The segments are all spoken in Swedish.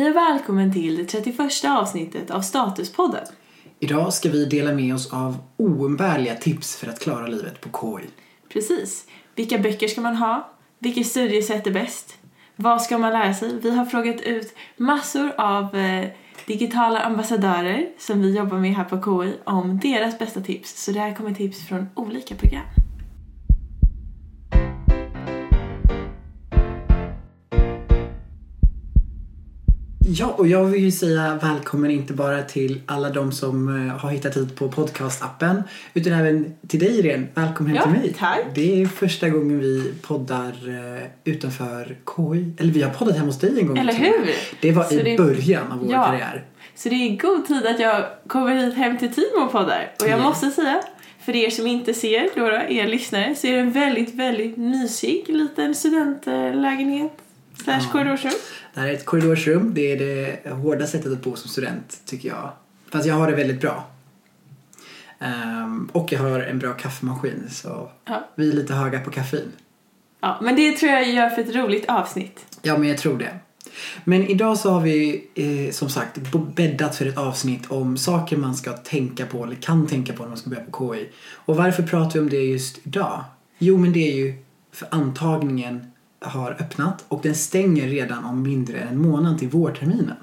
Hej och välkommen till det 31 avsnittet av Statuspodden. Idag ska vi dela med oss av oumbärliga tips för att klara livet på KI. Precis. Vilka böcker ska man ha? Vilket studiesätt är bäst? Vad ska man lära sig? Vi har frågat ut massor av eh, digitala ambassadörer som vi jobbar med här på KI om deras bästa tips. Så det här kommer tips från olika program. Ja, och jag vill ju säga välkommen inte bara till alla de som eh, har hittat hit på podcastappen utan även till dig Irene. Välkommen Ja, hem till mig. tack. Det är första gången vi poddar eh, utanför KI. Eller vi har poddat hemma hos dig en gång. Eller hur? Det var Så i det- början av vår Ja. karriär. Så det är god tid att jag kommer hit hem till Timo och poddar. Och jag Ja. måste säga, för er som inte ser, då, då er lyssnare, så är det en väldigt, väldigt mysig liten studentlägenhet slash Ja. korridorsrum. Det här är ett korridorsrum. Det är det hårda sättet att bo som student, tycker jag. Fast jag har det väldigt bra. Ehm, och jag har en bra kaffemaskin, så Ja. vi är lite höga på kaffein. ja, men det tror jag gör för ett roligt avsnitt. Ja, men jag tror det. Men idag så har vi eh, som sagt bäddat för ett avsnitt om saker man ska tänka på eller kan tänka på när man ska börja på KI. Och varför pratar vi om det just idag? Jo, men det är ju för antagningen har öppnat och den stänger redan om mindre än en månad till vårterminen.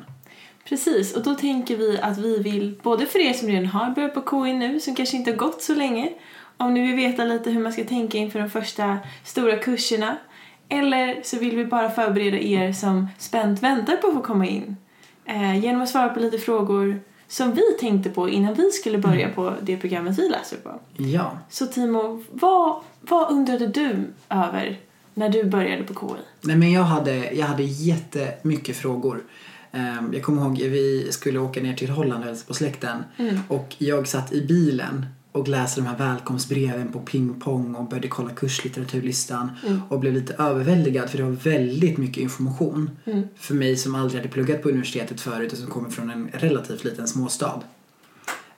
Precis, och då tänker vi att vi vill, både för er som redan har börjat på KI nu, som kanske inte har gått så länge, om ni vill veta lite hur man ska tänka inför de första stora kurserna, eller så vill vi bara förbereda er som spänt väntar på att få komma in, eh, genom att svara på lite frågor som vi tänkte på innan vi skulle börja på det programmet vi läser på. Ja, Så Timo, vad, vad undrade du över när du började på KI? Nej, men jag hade, jag hade jättemycket frågor. Ehm, jag kommer ihåg vi skulle åka ner till Holland och hälsa på släkten. Och jag satt i bilen och läste de här välkomstbreven på ping pong och började kolla kurslitteraturlistan och blev lite överväldigad för det var väldigt mycket information för mig som aldrig hade pluggat på universitetet förut och som kommer från en relativt liten småstad.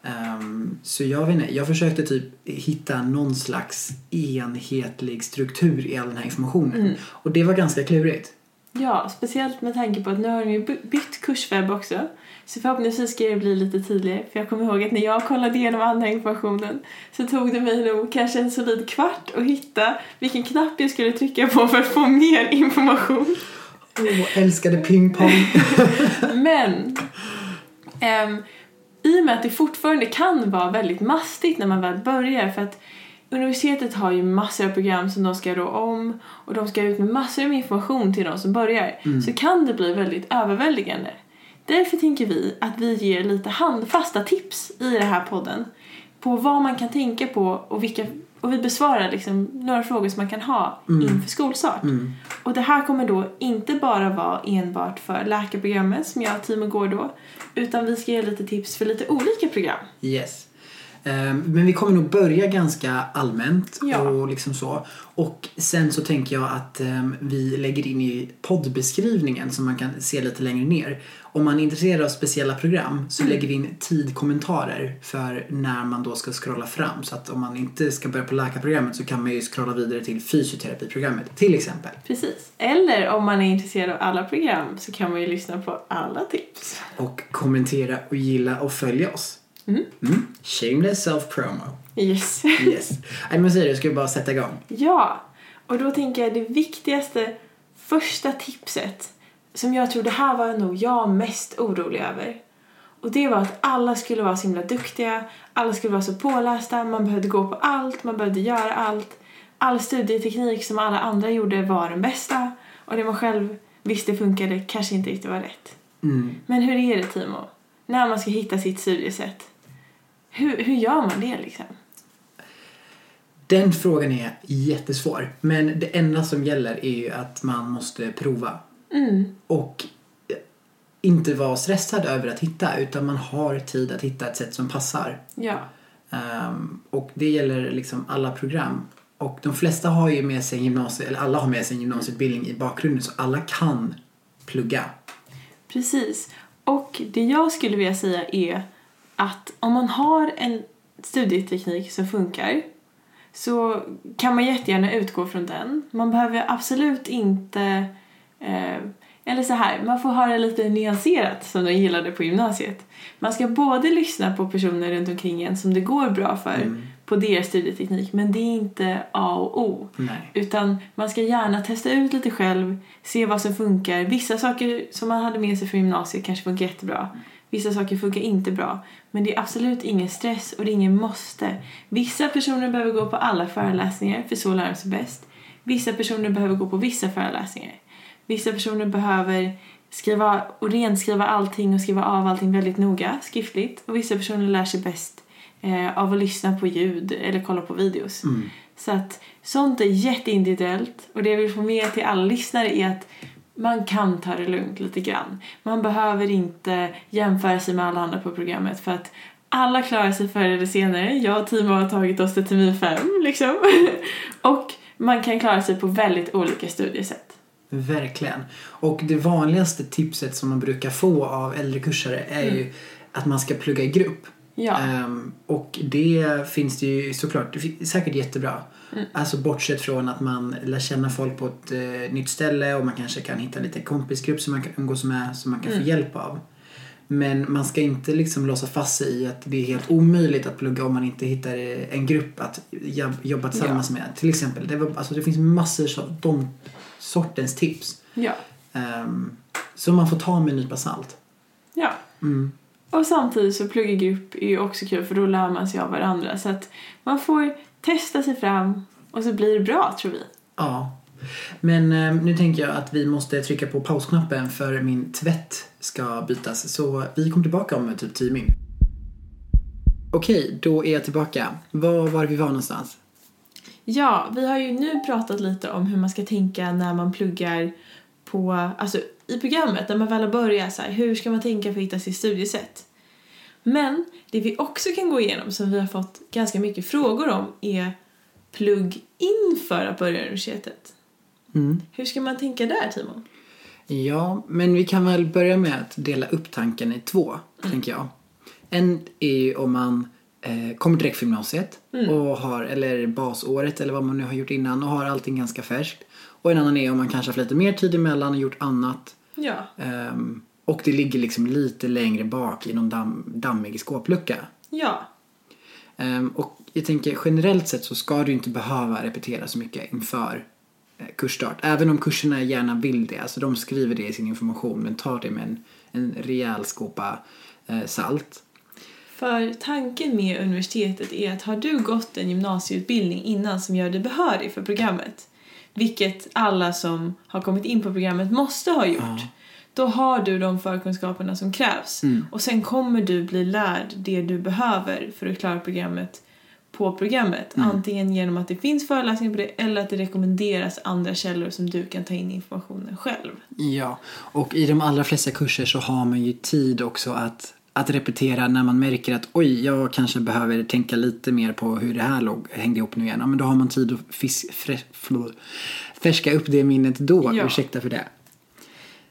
Ehm, så jag vet inte, jag försökte typ hitta någon slags enhetlig struktur i all den här informationen. Och det var ganska klurigt. Ja, speciellt med tanke på att nu har de ju by- bytt kurswebb också. Så förhoppningsvis ska det bli lite tydligare. För jag kommer ihåg att när jag kollade igenom all den här informationen så tog det mig nog kanske en solid kvart att hitta vilken knapp jag skulle trycka på för att få mer information. Åh, älskade pingpong. Men ehm, i och med att det fortfarande kan vara väldigt mastigt när man väl börjar för att universitetet har ju massor av program som de ska rå om och de ska ut med massor av information till de som börjar. Så kan det bli väldigt överväldigande. Därför tänker vi att vi ger lite handfasta tips i den här podden på vad man kan tänka på och vilka och vi besvarar liksom några frågor som man kan ha inför skolstart. Och det här kommer då inte bara vara enbart för läkarprogrammet som jag och Timo går då utan vi ska ge lite tips för lite olika program. Yes. Ehm, Men vi kommer nog börja ganska allmänt Ja. och liksom så. Och sen så tänker jag att ehm, vi lägger in i poddbeskrivningen som man kan se lite längre ner. Om man är intresserad av speciella program så lägger vi in tidkommentarer för när man då ska scrolla fram. Så att om man inte ska börja på läkarprogrammet så kan man ju scrolla vidare till fysioterapiprogrammet till exempel. Precis. Eller om man är intresserad av alla program så kan man ju lyssna på alla tips. Och kommentera och gilla och följa oss. Mm. Shameless self-promo. Yes. Yes. Nej men säg det, ska bara sätta igång. Ja, och då tänker jag det viktigaste första tipset som jag tror det här var nog jag mest orolig över. Och det var att alla skulle vara så himla duktiga, alla skulle vara så pålästa, man behövde gå på allt, man behövde göra allt. All studieteknik som alla andra gjorde var den bästa och det man själv visste funkade kanske inte riktigt var rätt. Mm. Men hur är det Timo? När man ska hitta sitt studiesätt? Hur, hur gör man det liksom? Den frågan är jättesvår. Men det enda som gäller är ju att man måste prova. Mm. Och inte vara stressad över att hitta utan man har tid att hitta ett sätt som passar. Ja. Ehm, och det gäller liksom alla program. Och de flesta har ju med sig gymnasie, eller alla har med sig en gymnasieutbildning i bakgrunden så alla kan plugga. Precis. Och det jag skulle vilja säga är att om man har en studieteknik som funkar så kan man jättegärna utgå från den. Man behöver absolut inte eh, eller så här, man får ha det lite nyanserat som de gillade på gymnasiet. Man ska både lyssna på personer runt omkring en som det går bra för Mm. på deras studieteknik men det är inte A och O. Nej. Utan man ska gärna testa ut lite själv, se vad som funkar. Vissa saker som man hade med sig från gymnasiet kanske funkar jättebra. Vissa saker funkar inte bra. Men det är absolut ingen stress och det är ingen måste. Vissa personer behöver gå på alla föreläsningar för så lär de sig bäst. Vissa personer behöver gå på vissa föreläsningar. Vissa personer behöver skriva och renskriva allting och skriva av allting väldigt noga skriftligt. Och vissa personer lär sig bäst eh, av att lyssna på ljud eller kolla på videos. Mm. Så att sånt är jätteindividuellt och det jag vill få med till alla lyssnare är att man kan ta det lugnt lite grann. Man behöver inte jämföra sig med alla andra på programmet för att alla klarar sig förr eller senare. Jag och Timo har tagit oss till termin fem liksom. och man kan klara sig på väldigt olika studiesätt. Verkligen. Och det vanligaste tipset som man brukar få av äldre kursare är ju att man ska plugga i grupp. Ja, Ehm, och det finns det ju såklart, det säkert jättebra. Alltså bortsett från att man lär känna folk på ett eh, nytt ställe och man kanske kan hitta lite kompisgrupp som man kan umgås med som man kan få hjälp av. Men man ska inte liksom låsa fast sig i att det är helt omöjligt att plugga om man inte hittar eh, en grupp att jobb- jobba tillsammans med. Till exempel, det, var, alltså det finns massor av de sortens tips. ja, Um, som man får ta med en nypa salt. ja. Mm. Och samtidigt så plugga grupp är ju också kul för då lär man sig av varandra. Så att man får testa sig fram och så blir det bra tror vi. Ja. Men eh, nu tänker jag att vi måste trycka på pausknappen för min tvätt ska bytas. Så vi kommer tillbaka om typ 10 min. Okej, då är jag tillbaka. Var var vi var någonstans? Ja, vi har ju nu pratat lite om hur man ska tänka när man pluggar på, alltså i programmet, när man väl har börjat så här, hur ska man tänka för att hitta sitt studiesätt? Men det vi också kan gå igenom, som vi har fått ganska mycket frågor om, är plugg inför att börja universitetet. Mm. Hur ska man tänka där, Timon? Ja, men vi kan väl börja med att dela upp tanken i två, tänker jag. En är ju om man eh, kommer direkt från gymnasiet och har, eller basåret eller vad man nu har gjort innan och har allting ganska färskt. Och en annan är om man kanske har haft lite mer tid emellan och gjort annat Ja, Ehm, och det ligger liksom lite längre bak i någon damm, dammig skåplucka. ja, Ehm, och jag tänker generellt sett så ska du inte behöva repetera så mycket inför eh, kursstart. Även om kurserna gärna vill det. Alltså de skriver det i sin information men ta det med en, en rejäl skopa eh, salt. För tanken med universitetet är att har du gått en gymnasieutbildning innan som gör dig behörig för programmet, vilket alla som har kommit in på programmet måste ha gjort, Ja. Då har du de förkunskaperna som krävs. Mm. Och sen kommer du bli lärd det du behöver för att klara programmet på programmet. Mm. Antingen genom att det finns föreläsningar på det eller att det rekommenderas andra källor som du kan ta in informationen själv. Ja, och i de allra flesta kurser så har man ju tid också att, att repetera när man märker att oj, jag kanske behöver tänka lite mer på hur det här låg, hängde ihop nu igen. Ja, men då har man tid att fis, fre, flå, färska upp det minnet då. Ja. Ursäkta för det.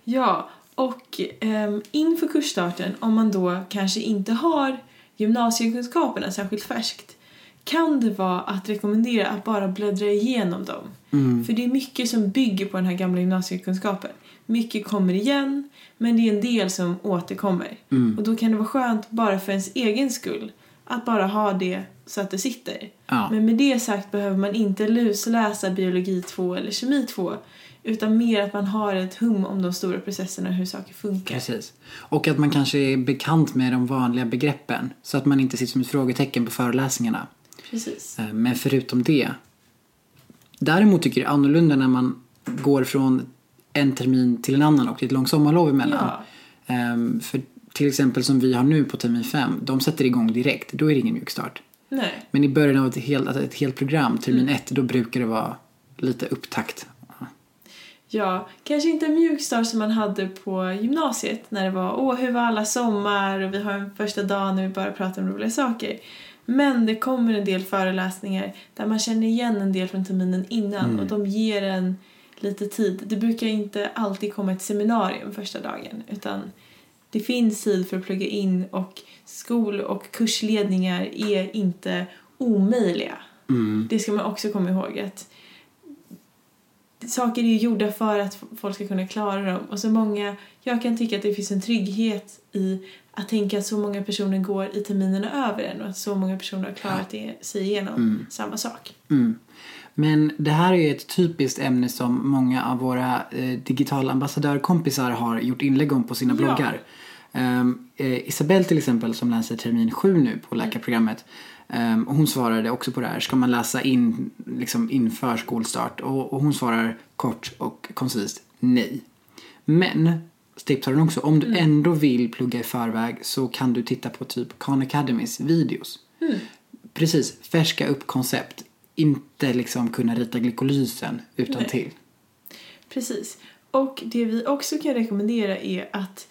Ja, och ehm, inför kursstarten, om man då kanske inte har gymnasiekunskaperna särskilt färskt, kan det vara att rekommendera att bara bläddra igenom dem. Mm. För det är mycket som bygger på den här gamla gymnasiekunskapen. Mycket kommer igen, men det är en del som återkommer. Mm. Och då kan det vara skönt, bara för ens egen skull, att bara ha det så att det sitter. Ja. Men med det sagt behöver man inte lusläsa biologi 2 eller kemi 2 utan mer att man har ett hum om de stora processerna och hur saker funkar. Precis. Och att man kanske är bekant med de vanliga begreppen så att man inte sitter som ett frågetecken på föreläsningarna. Precis. Eh, Men förutom det. Däremot tycker jag det är annorlunda när man går från en termin till en annan och det är ett långt sommarlov emellan. Ja. Ehm, För till exempel som vi har nu på termin 5, de sätter igång direkt. Då är det ingen mjukstart. Nej. Men i början av ett helt, ett helt program, termin 1, då brukar det vara lite upptakt. Ja, kanske inte en mjukstart som man hade på gymnasiet när det var åh, hur var alla sommar och vi har en första dag när vi bara pratar om roliga saker. Men det kommer en del föreläsningar där man känner igen en del från terminen innan och de ger en lite tid. Det brukar inte alltid komma ett seminarium första dagen utan det finns tid för att plugga in och skol och kursledningar är inte omöjliga. Mm. Det ska man också komma ihåg att saker är ju gjorda för att folk ska kunna klara dem. Och så många, jag kan tycka att det finns en trygghet i att tänka att så många personer går i terminerna över en och att så många personer har klarat det, sig igenom samma sak. Mm. Men det här är ju ett typiskt ämne som många av våra eh, digitala ambassadörkompisar har gjort inlägg om på sina Ja. bloggar. Um, eh, Isabelle till exempel som läser termin 7 nu på läkarprogrammet. ehm, och hon svarade också på det här. Ska man läsa in liksom inför skolstart? Och, och hon svarar kort och koncist nej. Men tipsar hon också om du ändå vill plugga i förväg så kan du titta på typ Khan Academys videos. Precis, färska upp koncept. Inte liksom kunna rita glykolysen utan Nej. till. Precis. Och det vi också kan rekommendera är att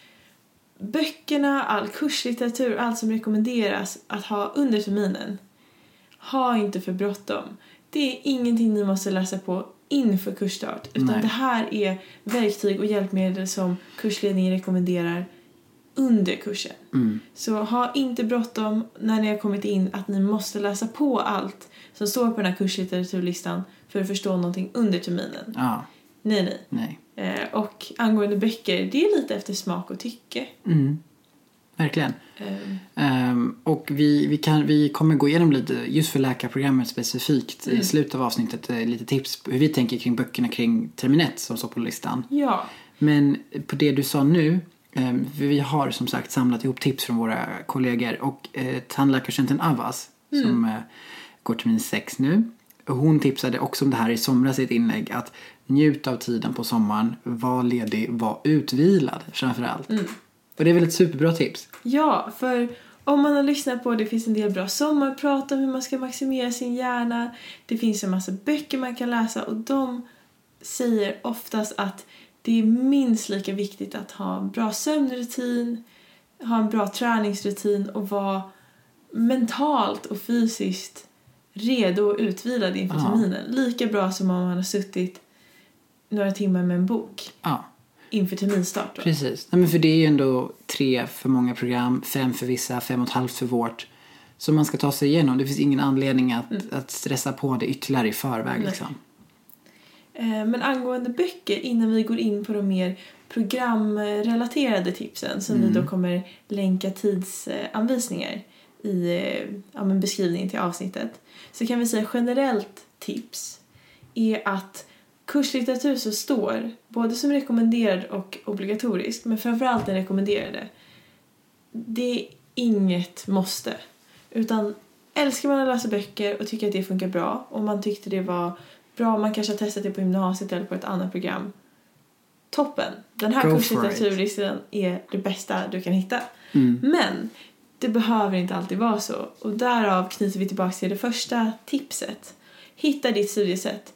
böckerna, all kurslitteratur, allt som rekommenderas att ha under terminen, ha inte för bråttom. Det är ingenting ni måste läsa på inför kursstart, utan Nej. det här är verktyg och hjälpmedel som kursledningen rekommenderar under kursen. Mm. Så ha inte bråttom när ni har kommit in att ni måste läsa på allt som står på den här kurslitteraturlistan för att förstå någonting under terminen. Ja, Nej, nej. nej. Eh, och angående böcker, det är lite efter smak och tycke. Mm. Verkligen. Eh, Ehm, och vi, vi, kan, vi kommer gå igenom lite, just för läkarprogrammet specifikt, i slutet av avsnittet, eh, lite tips på hur vi tänker kring böckerna kring termin 1 som står på listan. ja, Men på det du sa nu, för vi har som sagt samlat ihop tips från våra kollegor och eh, tandläkarstudenten Avas som eh, går termin 6 nu. Hon tipsade också om det här i somras i ett inlägg att njut av tiden på sommaren, var ledig, var utvilad framför allt. Och det är väl ett superbra tips? ja, för om man har lyssnat på det finns en del bra sommarprat om hur man ska maximera sin hjärna. Det finns en massa böcker man kan läsa och de säger oftast att det är minst lika viktigt att ha en bra sömnrutin, ha en bra träningsrutin och vara mentalt och fysiskt redo och utvilad inför terminen. Lika bra som om man har suttit några timmar med en bok Ja. inför terminstart. Då. Precis. Nej, men för det är ju ändå tre för många program, fem för vissa, fem och ett halvt för vårt. Som man ska ta sig igenom. Det finns ingen anledning att, att stressa på det ytterligare i förväg. Mm. Nej. Liksom. Eh, Men angående böcker, innan vi går in på de mer programrelaterade tipsen som vi då kommer länka tidsanvisningar i eh, ja, beskrivningen till avsnittet så kan vi säga generellt tips är att kurslitteratur som står både som rekommenderad och obligatorisk men framförallt den rekommenderade det är inget måste utan älskar man att läsa böcker och tycker att det funkar bra och man tyckte det var bra, man kanske har testat det på gymnasiet eller på ett annat program. Toppen! Den här kurslitteraturlistan är det bästa du kan hitta. Mm. Men det behöver inte alltid vara så och därav knyter vi tillbaka till det första tipset. Hitta ditt studiesätt.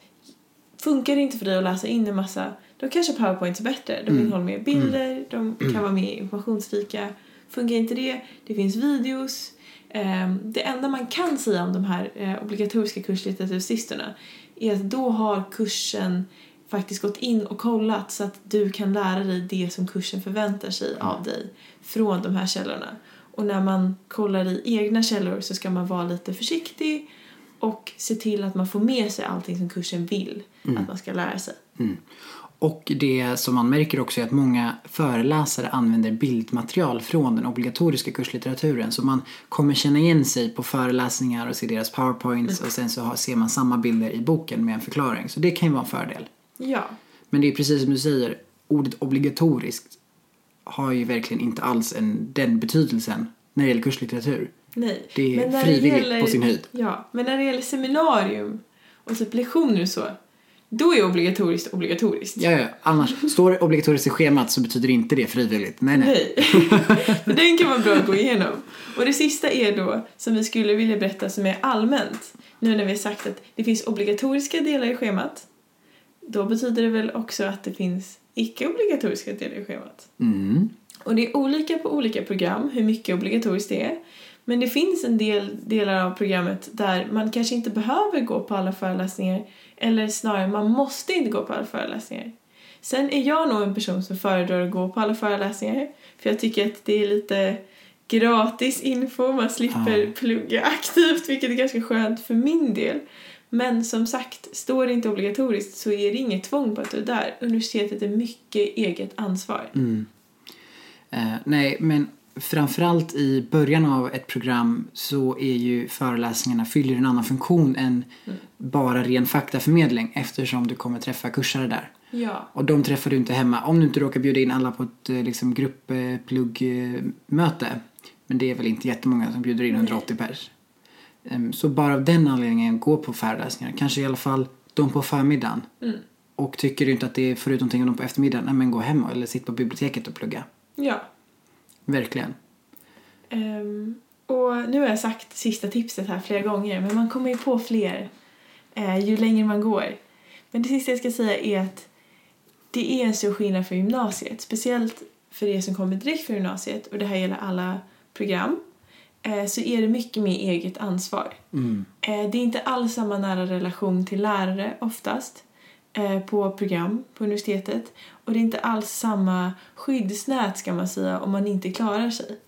Funkar det inte för dig att läsa in en massa, då kanske powerpoints är bättre. De Mm. innehåller mer bilder, de kan vara mer informationsrika. Funkar inte det, det finns videos. Ehm, Det enda man kan säga om de här eh, obligatoriska kurslitteraturlistorna är att då har kursen faktiskt gått in och kollat så att du kan lära dig det som kursen förväntar sig av dig från de här källorna. Och när man kollar i egna källor så ska man vara lite försiktig och se till att man får med sig allting som kursen vill att man ska lära sig. Mm. Och det som man märker också är att många föreläsare använder bildmaterial från den obligatoriska kurslitteraturen. Så man kommer känna igen sig på föreläsningar och se deras powerpoints och sen så ser man samma bilder i boken med en förklaring. Så det kan ju vara en fördel. Ja, Men det är precis som du säger, ordet obligatoriskt har ju verkligen inte alls en, den betydelsen när det gäller kurslitteratur. Nej. Det är Men när frivilligt på sin höjd. Ja, men när det gäller seminarium och typ lektioner och så, då är obligatoriskt obligatoriskt. Ja, ja. Annars, står det obligatoriskt i schemat så betyder inte det frivilligt. Nej, nej. Nej. Den kan vara bra att gå igenom. Och det sista är då, som vi skulle vilja berätta som är allmänt, nu när vi har sagt att det finns obligatoriska delar i schemat, då betyder det väl också att det finns icke-obligatoriska delar i schemat. Mm. Och det är olika på olika program hur mycket obligatoriskt det är. Men det finns en del delar av programmet där man kanske inte behöver gå på alla föreläsningar eller snarare man måste inte gå på alla föreläsningar. Sen är jag nog en person som föredrar att gå på alla föreläsningar för jag tycker att det är lite gratis info, man slipper Ja. plugga aktivt vilket är ganska skönt för min del. Men som sagt, står det inte obligatoriskt så är det inget tvång på att du är där. Universitetet är mycket eget ansvar. Mm. Eh, nej, men framförallt i början av ett program så är ju föreläsningarna fyller en annan funktion än Mm. bara ren faktaförmedling eftersom du kommer träffa kursare där. Ja, Och de träffar du inte hemma om du inte råkar bjuda in alla på ett eh, liksom, gruppluggmöte. Men det är väl inte jättemånga som bjuder in 180 pers. Ehm, Så bara av den anledningen, gå på föreläsningar. Kanske i alla fall de på förmiddagen. Mm. Och tycker du inte att det är förut någonting om de på eftermiddagen, nej men gå hem eller sitt på biblioteket och plugga. ja. Verkligen. Ehm, och nu har jag sagt sista tipset här flera gånger, men man kommer ju på fler eh, ju längre man går. Men det sista jag ska säga är att det är en stor skillnad för gymnasiet, speciellt för er som kommer direkt från gymnasiet, och det här gäller alla program, eh, så är det mycket mer eget ansvar. Mm. Eh, det är inte alls samma nära relation till lärare oftast på program på universitetet. Och det är inte alls samma skyddsnät ska man säga om man inte klarar sig.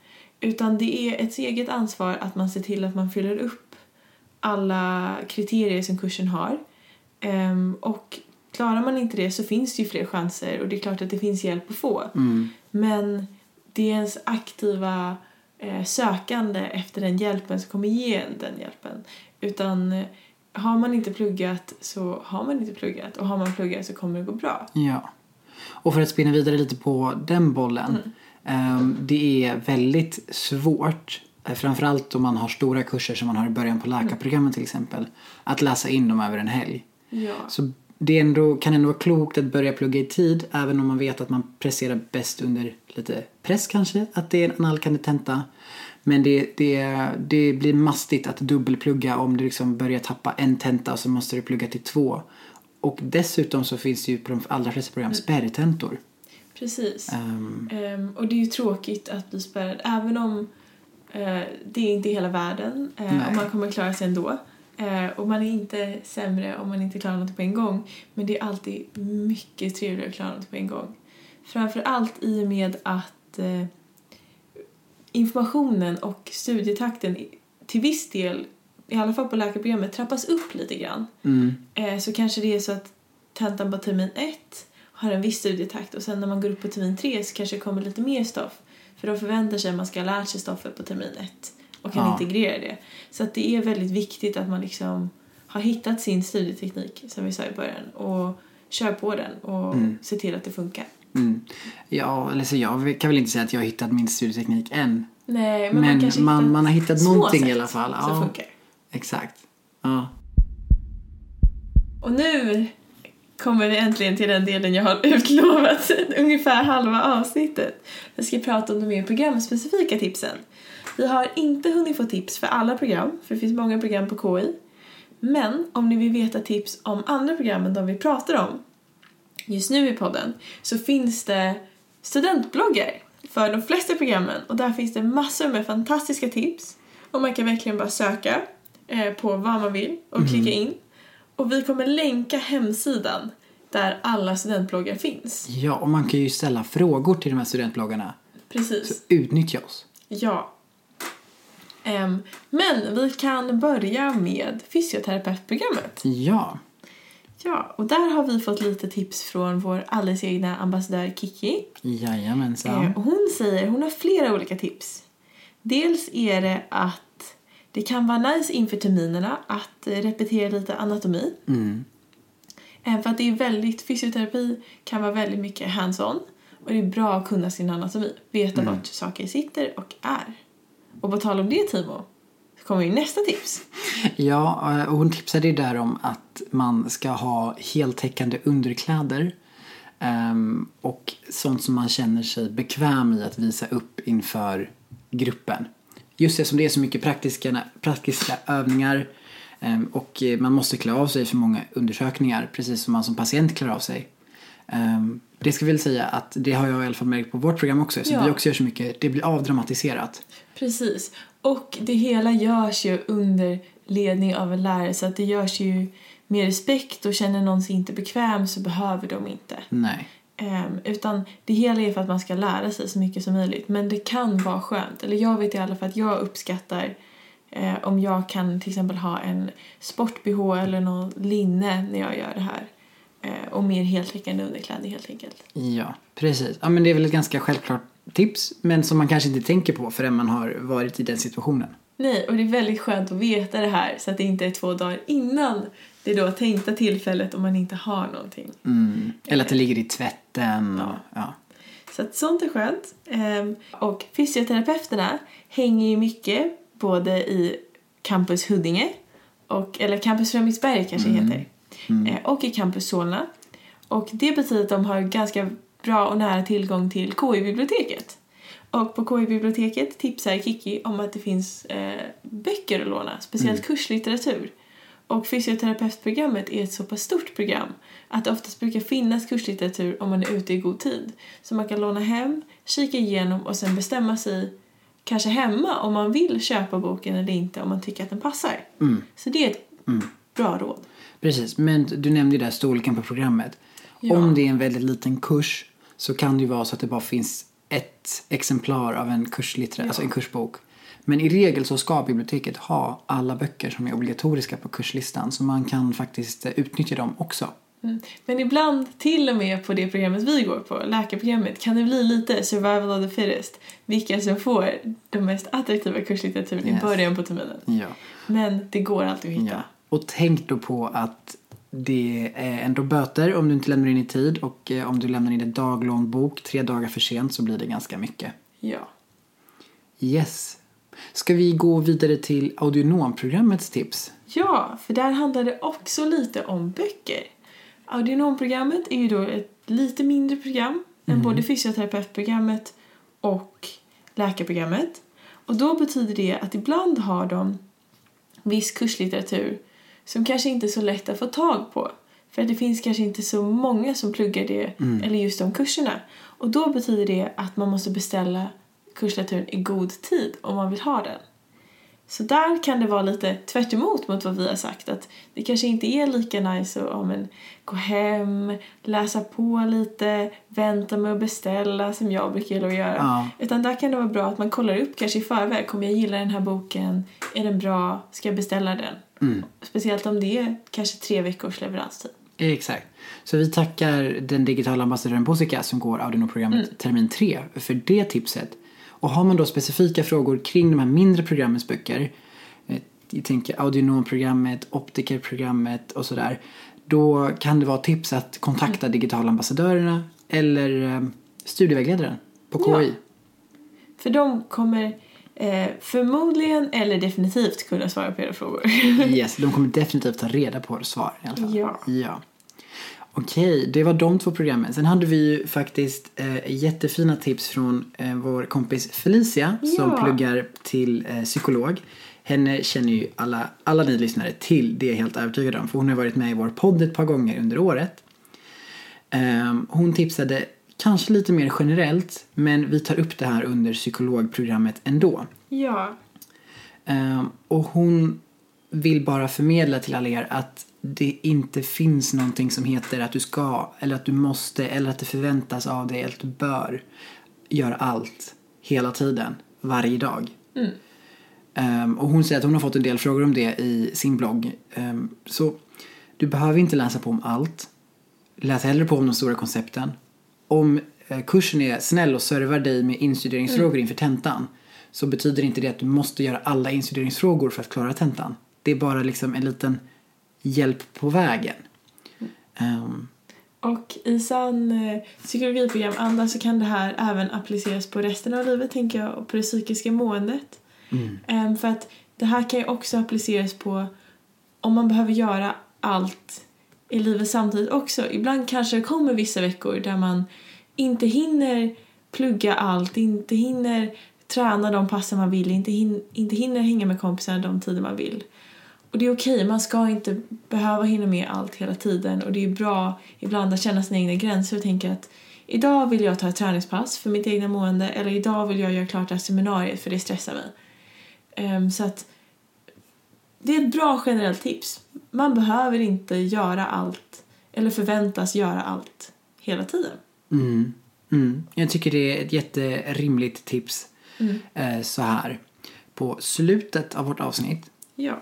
Utan det är ett eget ansvar att man ser till att man fyller upp alla kriterier som kursen har. Ehm, och klarar man inte det så finns det ju fler chanser och det är klart att det finns hjälp att få. Mm. Men det är ens aktiva eh, sökande efter den hjälpen som kommer ge en den hjälpen. Utan eh, har man inte pluggat så har man inte pluggat och har man pluggat så kommer det gå bra. Ja. Och för att spinna vidare lite på den bollen. ehm, det är väldigt svårt, eh, framförallt om man har stora kurser som man har i början på läkarprogrammet till exempel, att läsa in dem över en helg. Ja. Så det ändå, kan ändå vara klokt att börja plugga i tid även om man vet att man presterar bäst under lite press kanske, att det är en analkande tenta. Men det, det, det blir mastigt att dubbelplugga om du liksom börjar tappa en tenta och så måste du plugga till två. Och dessutom så finns det ju på de allra flesta program spärrtentor. Precis. Ehm, och det är ju tråkigt att bli spärrad även om eh, det är inte hela världen Nej. och man kommer klara sig ändå. Eh, och man är inte sämre om man inte klarar något på en gång. Men det är alltid mycket trevligare att klara något på en gång. Framför allt i och med att informationen och studietakten till viss del, i alla fall på läkarprogrammet, trappas upp lite grann. mm, Eh, så kanske det är så att tentan på termin ett har en viss studietakt och sen när man går upp på termin tre så kanske det kommer lite mer stoff. För de förväntar sig att man ska ha lärt sig stoffet på termin ett och kan Ja. integrera det. Så att det är väldigt viktigt att man liksom har hittat sin studieteknik som vi sa i början och kör på den och Mm. ser till att det funkar. Mm. Ja, eller så jag kan väl inte säga att jag har hittat min studieteknik än. Nej, men, Men, man man, man har hittat små någonting sätt i alla fall. som Ja, funkar. exakt. Ja. Och nu kommer vi äntligen till den delen jag har utlovat ungefär halva avsnittet. Jag ska prata om de mer programspecifika tipsen. Vi har inte hunnit få tips för alla program, för det finns många program på KI. Men om ni vill veta tips om andra program än de vi pratar om just nu i podden så finns det studentbloggar för de flesta programmen och där finns det massor med fantastiska tips och man kan verkligen bara söka eh, på vad man vill och klicka in. Och vi kommer länka hemsidan där alla studentbloggar finns. ja, och man kan ju ställa frågor till de här studentbloggarna. Precis. Så utnyttja oss. Ja. Ehm, men vi kan börja med fysioterapeutprogrammet. Ja. Ja, och där har vi fått lite tips från vår alldeles egna ambassadör Kiki. Jajamensan. Eh, och hon säger, hon har flera olika tips. Dels är det att det kan vara nice inför terminerna att repetera lite anatomi. Mm. Eh, För att det är väldigt, fysioterapi kan vara väldigt mycket hands-on. Och det är bra att kunna sin anatomi, veta vart saker sitter och är. Och på tal om det Timo, kommer ju nästa tips. Ja, eh, och hon tipsade ju där om att man ska ha heltäckande underkläder. ehm, och sånt som man känner sig bekväm i att visa upp inför gruppen. Just det som det är så mycket praktiska, praktiska övningar ehm, och eh, man måste klä av sig för många undersökningar precis som man som patient klär av sig. Ehm, det ska vi väl säga att det har jag i alla fall märkt på vårt program också. Så Ja. vi också gör så mycket, det blir avdramatiserat. Precis. Och det hela görs ju under ledning av en lärare så att det görs ju med respekt och känner någon sig inte bekväm så behöver de inte. Nej. Ehm, utan det hela är för att man ska lära sig så mycket som möjligt. Men det kan vara skönt, eller jag vet i alla fall att jag uppskattar Eh, om jag kan till exempel ha en sport-bh eller någon linne när jag gör det här. Eh, och mer heltäckande underkläder helt enkelt. Ja, precis. Ja, men det är väl ett ganska självklart tips, men som man kanske inte tänker på förrän man har varit i den situationen. Nej, och det är väldigt skönt att veta det här så att det inte är två dagar innan det då tänkta tillfället om man inte har någonting. Mm. Eller att det ligger i tvätten. Och, ja. Så att sånt är skönt. Ehm, och fysioterapeuterna hänger ju mycket både i Campus Huddinge, och, eller Campus Fredriksberg kanske Mm. heter, eh, och i Campus Solna. Och det betyder att de har ganska bra och nära tillgång till KI-biblioteket. Och på KI-biblioteket tipsar Kiki om att det finns eh, böcker att låna, speciellt kurslitteratur. Och fysioterapeutprogrammet är ett så pass stort program att det oftast brukar finnas kurslitteratur om man är ute i god tid. Så man kan låna hem, kika igenom och sen bestämma sig kanske hemma om man vill köpa boken eller inte om man tycker att den passar. Så det är ett bra råd. Precis, men du nämnde ju där storleken på programmet. Ja. Om det är en väldigt liten kurs så kan det ju vara så att det bara finns ett exemplar av en kurslitteratur, alltså en kursbok. Men i regel så ska biblioteket ha alla böcker som är obligatoriska på kurslistan så man kan faktiskt eh, utnyttja dem också. Mm. Men ibland, till och med på det programmet vi går på, läkarprogrammet, kan det bli lite survival of the fittest. Vilka som får de mest attraktiva kurslitteraturen Yes. i början på terminen. Ja. Men det går alltid att hitta. ja. Och tänk då på att det är ändå böter om du inte lämnar in i tid och eh, om du lämnar in en daglång bok tre dagar för sent så blir det ganska mycket. Ja. Yes. Ska vi gå vidare till audionomprogrammets tips? Ja, för där handlar det också lite om böcker. Audionomprogrammet är ju då ett lite mindre program än både fysioterapeutprogrammet och läkarprogrammet. Och då betyder det att ibland har de viss kurslitteratur som kanske inte är så lätt att få tag på. För det finns kanske inte så många som pluggar det, eller just de kurserna. Och då betyder det att man måste beställa kurslitteraturen i god tid om man vill ha den. Så där kan det vara lite tvärt emot mot vad vi har sagt. Att det kanske inte är lika nice att ja, men, gå hem, läsa på lite, vänta med att beställa som jag brukar gilla att göra. Ja. Utan där kan det vara bra att man kollar upp kanske i förväg. Kommer jag gilla den här boken? Är den bra? Ska jag beställa den? Speciellt om det är kanske tre veckors leveranstid. Exakt. Så vi tackar den digitala ambassadören Bosika som går Audiono-programmet termin 3 för det tipset. Och har man då specifika frågor kring de här mindre programmens böcker, eh, jag tänker Audionom-programmet, Optiker-programmet och sådär, då kan det vara tips att kontakta digitala ambassadörerna eller eh, studievägledaren på KI. Ja. För de kommer eh, förmodligen eller definitivt kunna svara på era frågor. Yes, de kommer definitivt ta reda på svar i alla fall. Ja. ja. Okej, det var de två programmen. Sen hade vi ju faktiskt eh, jättefina tips från eh, vår kompis Felicia som Ja. pluggar till eh, psykolog. Henne känner ju alla, alla ni lyssnare till, det är jag helt övertygad om. För hon har varit med i vår podd ett par gånger under året. Ehm, hon tipsade kanske lite mer generellt, men vi tar upp det här under psykologprogrammet ändå. ja. Ehm, och hon vill bara förmedla till alla er att det inte finns någonting som heter att du ska eller att du måste eller att det förväntas av dig eller att du bör göra allt hela tiden, varje dag. Ehm, och hon säger att hon har fått en del frågor om det i sin blogg. Ehm, så du behöver inte läsa på om allt. Läs hellre på om de stora koncepten. Om eh, kursen är snäll och servar dig med instuderingsfrågor inför tentan så betyder inte det att du måste göra alla instuderingsfrågor för att klara tentan. Det är bara liksom en liten hjälp på vägen. Ehm, Och i sann eh, psykologiprogram-anda så kan det här även appliceras på resten av livet, tänker jag, och på det psykiska måendet. Ehm, för att det här kan ju också appliceras på om man behöver göra allt i livet samtidigt också. Ibland kanske det kommer vissa veckor där man inte hinner plugga allt, inte hinner träna de passen man vill, inte, hin- inte hinner hänga med kompisarna de tider man vill. Och det är okej, man ska inte behöva hinna med allt hela tiden och det är bra ibland att känna sina egna gränser och tänka att idag vill jag ta ett träningspass för mitt egna mående eller idag vill jag göra klart det här seminariet för det stressar mig. Ehm, så att det är ett bra generellt tips. Man behöver inte göra allt eller förväntas göra allt hela tiden. Mm. Mm. Jag tycker det är ett jätterimligt tips. Eh, så här. på slutet av vårt avsnitt. Ja.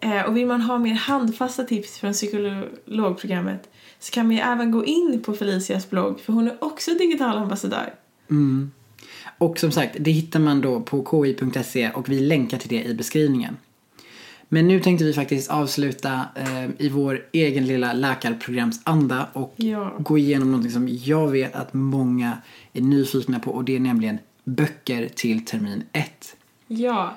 Eh, och vill man ha mer handfasta tips från psykologprogrammet så kan man ju även gå in på Felicias blogg för hon är också digital ambassadör. Mm. Och som sagt, det hittar man då på ki.se och vi länkar till det i beskrivningen. Men nu tänkte vi faktiskt avsluta eh, i vår egen lilla läkarprogramsanda och Ja. gå igenom något som jag vet att många är nyfikna på och det är nämligen böcker till termin 1. Ja.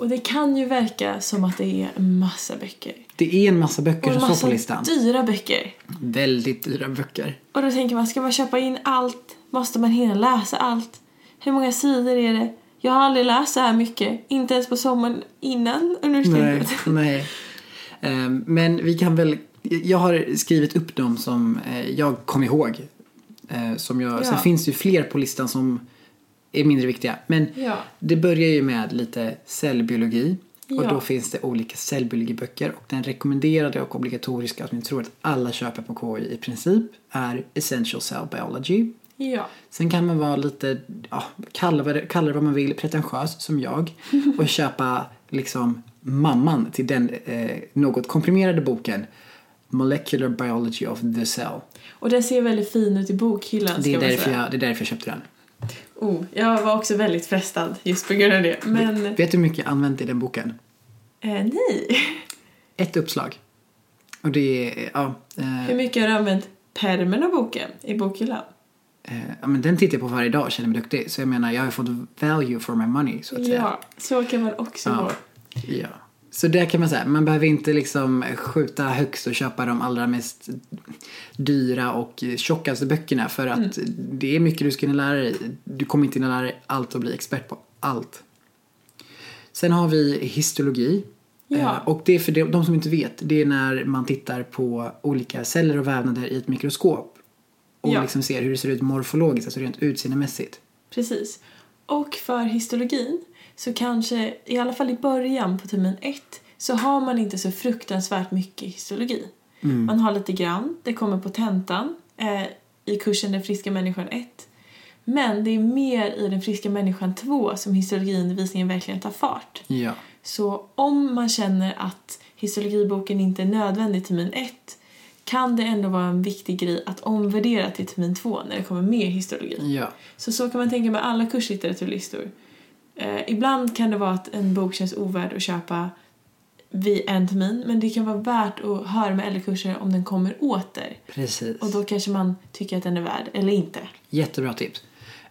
Och det kan ju verka som att det är en massa böcker. Det är en massa böcker Och en som står på listan. dyra böcker. Väldigt dyra böcker. Och då tänker man, ska man köpa in allt? Måste man hinna läsa allt? Hur många sidor är det? Jag har aldrig läst så här mycket. Inte ens på sommaren innan Nej, universitetet. nej. Ehm, Men vi kan väl, jag har skrivit upp dem som eh, jag kom ihåg. Eh, Som jag, Ja. Sen finns det ju fler på listan som är mindre viktiga. Men Ja. det börjar ju med lite cellbiologi. Och Ja. då finns det olika cellbiologiböcker. Och den rekommenderade och obligatoriska som jag tror att alla köper på KI i princip är Essential Cell Biology. Ja. Sen kan man vara lite, ja, kalla, vad det, kalla det vad man vill, pretentiös som jag och köpa liksom mamman till den eh, något komprimerade boken Molecular Biology of the Cell. Och den ser väldigt fin ut i bokhyllan Det är, därför jag, det är därför jag köpte den. Oh, jag var också väldigt frestad just på grund av det. Men Vet du hur mycket jag använt i den boken? eh, nej. Ett uppslag. Och det är, ja, eh, Hur mycket har du använt pärmen av boken i bokhyllan? eh, ja, men den tittar jag på varje dag och känner mig duktig. Så jag menar, jag har fått value for my money så att säga. Ja, så kan man också Ja. vara. Ja. Så där kan man säga, man behöver inte liksom skjuta högst och köpa de allra mest dyra och tjockaste böckerna för att det är mycket du ska hinna lära dig. Du kommer inte hinna lära dig allt och bli expert på allt. Sen har vi histologi. Ja. Eh, Och det är för de, de som inte vet, det är när man tittar på olika celler och vävnader i ett mikroskop. Och Ja. liksom ser hur det ser ut morfologiskt, alltså rent utseendemässigt. Precis. Och för histologin så kanske, i alla fall i början på termin ett, så har man inte så fruktansvärt mycket histologi. Man har lite grann, det kommer på tentan eh, i kursen Den friska människan 1. Men det är mer i Den friska människan 2 som histologiundervisningen verkligen tar fart. Ja. Så om man känner att histologiboken inte är nödvändig termin 1 kan det ändå vara en viktig grej att omvärdera till termin 2 när det kommer mer histologi. Ja. Så så kan man tänka med alla kurslitteraturlistor. Eh, ibland kan det vara att en bok känns ovärd att köpa vid en termin men det kan vara värt att höra med äldre kurser om den kommer åter. Precis. Och då kanske man tycker att den är värd, eller inte. Jättebra tips.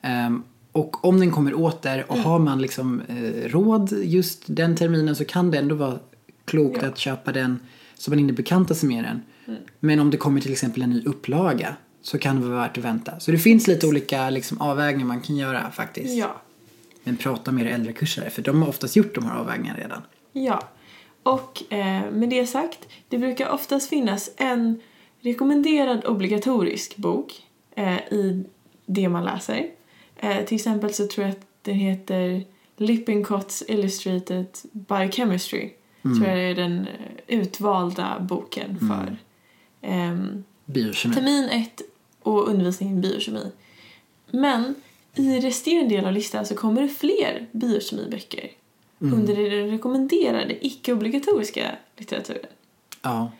Ehm, och om den kommer åter och har man liksom eh, råd just den terminen så kan det ändå vara klokt Ja. att köpa den så man inte bekantar sig med den. Men om det kommer till exempel en ny upplaga så kan det vara värt att vänta. Så det finns lite olika liksom, avvägningar man kan göra faktiskt. Ja. Men prata med era äldre kursare för de har oftast gjort de här avvägningarna redan. Ja. Och eh, med det sagt, det brukar oftast finnas en rekommenderad obligatorisk bok eh, i det man läser. Eh, till exempel så tror jag att den heter Lippincotts Illustrated Biochemistry. Tror jag är den eh, utvalda boken för ehm, Biokemi. termin 1 och undervisning i biokemi. Men i resterande del av listan så kommer det fler biokemiböcker under den rekommenderade icke-obligatoriska litteraturen. Ja.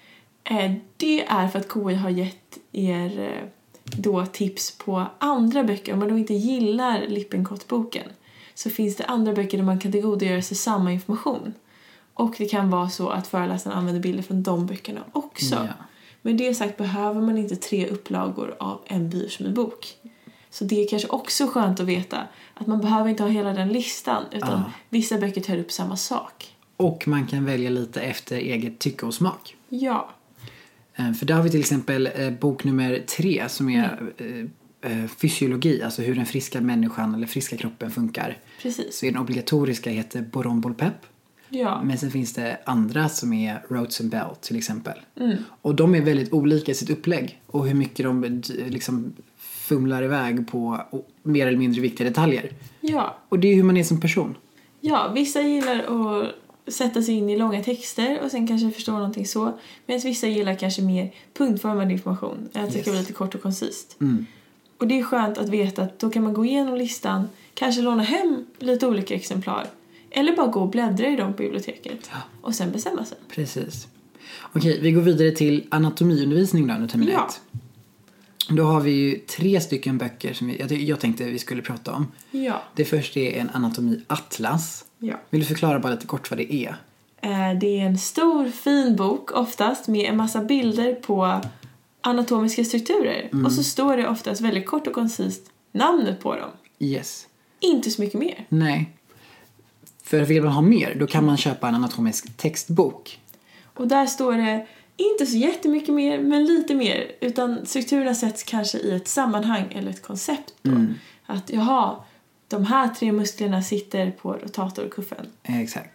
Eh, Det är för att KI har gett er eh, då tips på andra böcker. Om man då inte gillar Lippincott-boken så finns det andra böcker där man kan tillgodogöra sig samma information. Och det kan vara så att föreläsaren använder bilder från de böckerna också. Ja. Med det sagt behöver man inte tre upplagor av en biokemibok. Så det är kanske också skönt att veta att man behöver inte ha hela den listan utan Ja. vissa böcker tar upp samma sak. Och man kan välja lite efter eget tycke och smak. Ja, Eh, För där har vi till exempel eh, bok nummer tre som är eh, eh, fysiologi, alltså hur den friska människan eller friska kroppen funkar. precis. Så den obligatoriska heter Borombolpep. Ja, Men sen finns det andra som är Rhodes and Bell till exempel. Mm. Och de är väldigt olika i sitt upplägg och hur mycket de liksom fumlar iväg på mer eller mindre viktiga detaljer. ja. Och det är hur man är som person. Ja, vissa gillar att sätta sig in i långa texter och sen kanske förstå någonting så. Medan vissa gillar kanske mer punktformad information. Att det ska vara lite kort och koncist. Mm. Och det är skönt att veta att då kan man gå igenom listan, kanske låna hem lite olika exemplar. Eller bara gå och bläddra i dem på biblioteket. Och sen bestämma sig. Precis. Okej, vi går vidare till anatomiundervisning då, nu termin Ja. ett. Då har vi ju tre stycken böcker som vi, jag, jag tänkte vi skulle prata om. Ja. Det första är en anatomiatlas. ja. Vill du förklara bara lite kort vad det är? Eh, Det är en stor fin bok oftast med en massa bilder på anatomiska strukturer. Och så står det oftast väldigt kort och koncist namnet på dem. Yes. Inte så mycket mer. Nej. För vill man ha mer, då kan man köpa en anatomisk textbok. Och där står det inte så jättemycket mer, men lite mer. Utan strukturerna sätts kanske i ett sammanhang eller ett koncept. Då. Att jaha, de här tre musklerna sitter på rotatorkuffen. Exakt.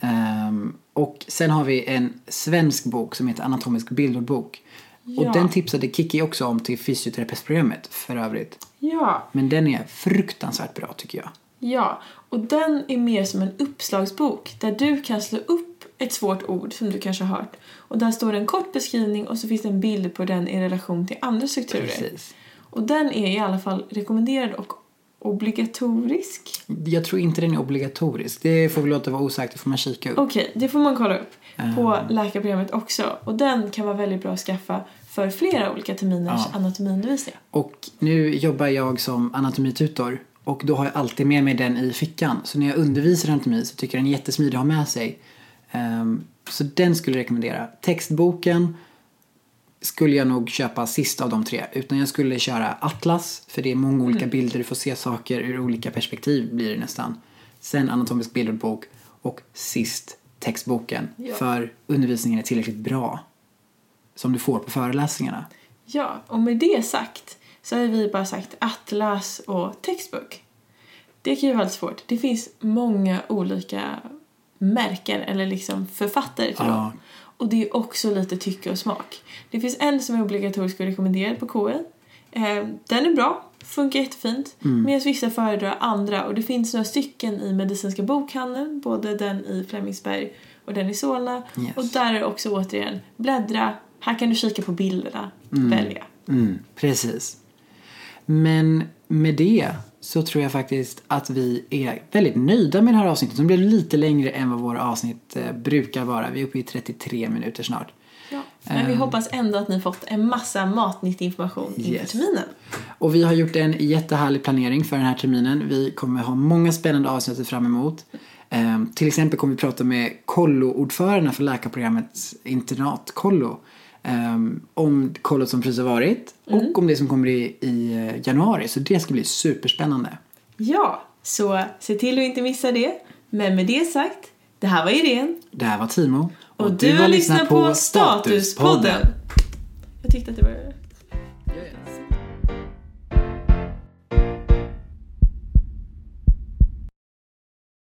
Ehm, och sen har vi en svensk bok som heter Anatomisk bildordbok. Ja. Och den tipsade Kiki också om till fysioterapistprogrammet för övrigt. Ja, Men den är fruktansvärt bra tycker jag. ja. Och den är mer som en uppslagsbok där du kan slå upp ett svårt ord som du kanske har hört. Och där står en kort beskrivning och så finns det en bild på den i relation till andra strukturer. Precis. Och den är i alla fall rekommenderad och obligatorisk. Jag tror inte den är obligatorisk. Det får vi låta vara osagt, det får man kika upp. Okej, det får man kolla upp på Ah. läkarprogrammet också. Och den kan vara väldigt bra att skaffa för flera olika terminers Ja. anatomiundervisning. Och nu jobbar jag som anatomitutor och då har jag alltid med mig den i fickan. Så när jag undervisar anatomi så tycker jag den är jättesmidig att ha med sig. Ehm, så den skulle jag rekommendera. Textboken skulle jag nog köpa sist av de tre. Utan jag skulle köra Atlas, för det är många olika bilder, du får se saker ur olika perspektiv blir det nästan. Sen anatomisk bildordbok och sist textboken. Ja. För undervisningen är tillräckligt bra. Som du får på föreläsningarna. Ja, och med det sagt så har vi bara sagt atlas och textbok. Det kan ju vara lite svårt. Det finns många olika märken eller liksom författare till Ja. dem. Och det är också lite tycke och smak. Det finns en som är obligatorisk och rekommenderad på KI. Eh, den är bra, funkar jättefint. Medan vissa föredrar andra och det finns några stycken i Medicinska bokhandeln, både den i Flemingsberg och den i Solna. Yes. Och där är det också återigen bläddra, här kan du kika på bilderna, välja. Mm, precis. Men med det så tror jag faktiskt att vi är väldigt nöjda med det här avsnittet. som blev lite längre än vad våra avsnitt eh, brukar vara. Vi är uppe i 33 minuter snart. Ja. Men vi Ehm. hoppas ändå att ni fått en massa matnyttig information inför Yes. terminen. Och vi har gjort en jättehärlig planering för den här terminen. Vi kommer ha många spännande avsnitt fram emot. Ehm, till exempel kommer vi prata med kollo-ordförandena för läkarprogrammets internat, ehm, om kollot som precis har varit och om det som kommer i, i eh, januari. Så det ska bli superspännande. Ja, så se till att inte missa det. Men med det sagt, det här var Irene. Det här var Timo. Och, du har lyssnat på Statuspodden. Jag tyckte att det var